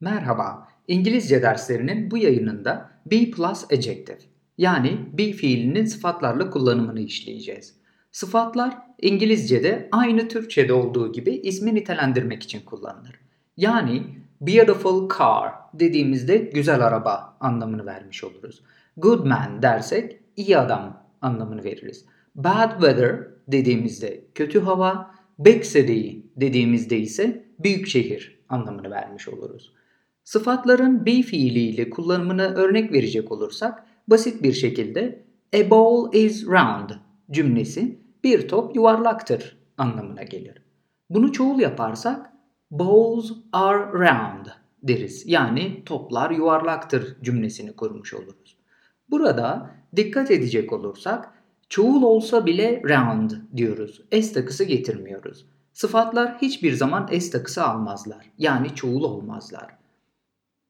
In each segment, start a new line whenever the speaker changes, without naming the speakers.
Merhaba, İngilizce derslerinin bu yayınında be plus adjective yani be fiilinin sıfatlarla kullanımını işleyeceğiz. Sıfatlar İngilizce'de aynı Türkçe'de olduğu gibi ismi nitelendirmek için kullanılır. Yani beautiful car dediğimizde güzel araba anlamını vermiş oluruz. Good man dersek iyi adam anlamını veririz. Bad weather dediğimizde kötü hava, big city dediğimizde ise büyük şehir anlamını vermiş oluruz. Sıfatların be fiiliyle kullanımını örnek verecek olursak basit bir şekilde a ball is round cümlesi bir top yuvarlaktır anlamına gelir. Bunu çoğul yaparsak balls are round deriz. Yani toplar yuvarlaktır cümlesini kurmuş oluruz. Burada dikkat edecek olursak çoğul olsa bile round diyoruz. S takısı getirmiyoruz. Sıfatlar hiçbir zaman S takısı almazlar. Yani çoğul olmazlar.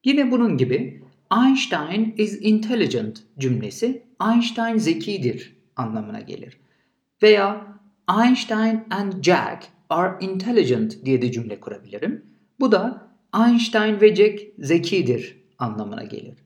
Yine bunun gibi Einstein is intelligent cümlesi Einstein zekidir anlamına gelir. Veya Einstein and Jack are intelligent diye de cümle kurabilirim. Bu da Einstein ve Jack zekidir anlamına gelir.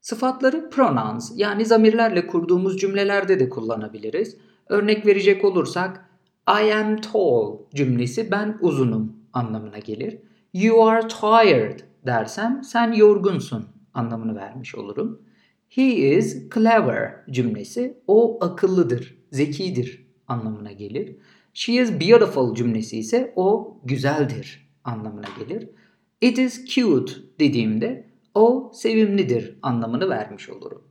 Sıfatları pronouns yani zamirlerle kurduğumuz cümlelerde de kullanabiliriz. Örnek verecek olursak I am tall cümlesi ben uzunum anlamına gelir. You are tired dersem sen yorgunsun anlamını vermiş olurum. He is clever cümlesi o akıllıdır, zekidir anlamına gelir. She is beautiful cümlesi ise o güzeldir anlamına gelir. It is cute dediğimde o sevimlidir anlamını vermiş olurum.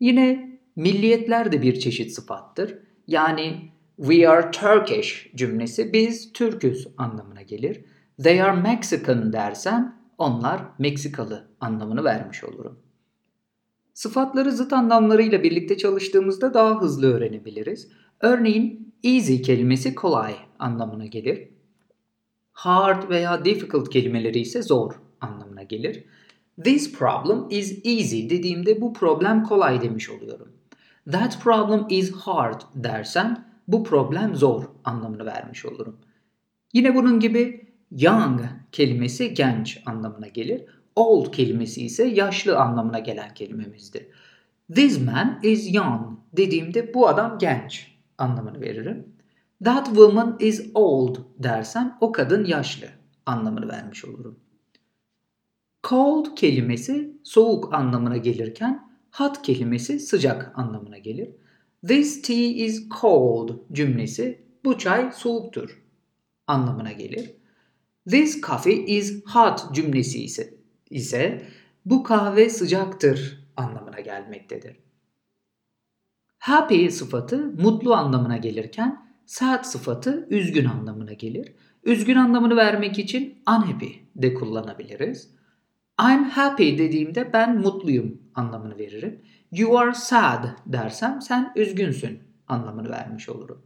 Yine milliyetler de bir çeşit sıfattır. Yani we are Turkish cümlesi biz Türküz anlamına gelir. They are Mexican dersem onlar Meksikalı anlamını vermiş olurum. Sıfatları zıt anlamlarıyla birlikte çalıştığımızda daha hızlı öğrenebiliriz. Örneğin easy kelimesi kolay anlamına gelir. Hard veya difficult kelimeleri ise zor anlamına gelir. This problem is easy dediğimde bu problem kolay demiş oluyorum. That problem is hard dersem bu problem zor anlamını vermiş olurum. Yine bunun gibi young kelimesi genç anlamına gelir. Old kelimesi ise yaşlı anlamına gelen kelimemizdir. This man is young dediğimde bu adam genç anlamını veririm. That woman is old dersem o kadın yaşlı anlamını vermiş olurum. Cold kelimesi soğuk anlamına gelirken hot kelimesi sıcak anlamına gelir. This tea is cold cümlesi bu çay soğuktur anlamına gelir. This coffee is hot cümlesi ise, ise bu kahve sıcaktır anlamına gelmektedir. Happy sıfatı mutlu anlamına gelirken sad sıfatı üzgün anlamına gelir. Üzgün anlamını vermek için unhappy de kullanabiliriz. I'm happy dediğimde ben mutluyum anlamını veririm. You are sad dersem sen üzgünsün anlamını vermiş olurum.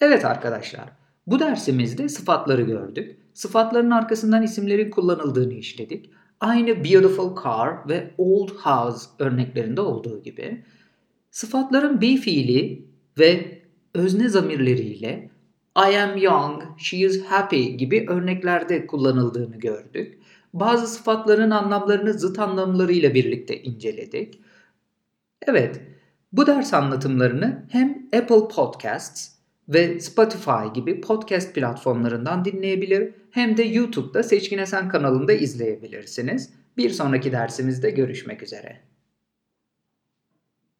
Evet arkadaşlar, bu dersimizde sıfatları gördük. Sıfatların arkasından isimlerin kullanıldığını işledik. Aynı beautiful car ve old house örneklerinde olduğu gibi sıfatların be fiili ve özne zamirleriyle I am young, she is happy gibi örneklerde kullanıldığını gördük. Bazı sıfatların anlamlarını zıt anlamlarıyla birlikte inceledik. Evet, bu ders anlatımlarını hem Apple Podcasts ve Spotify gibi podcast platformlarından dinleyebilir hem de YouTube'da Seçkin Esen kanalında izleyebilirsiniz. Bir sonraki dersimizde görüşmek üzere.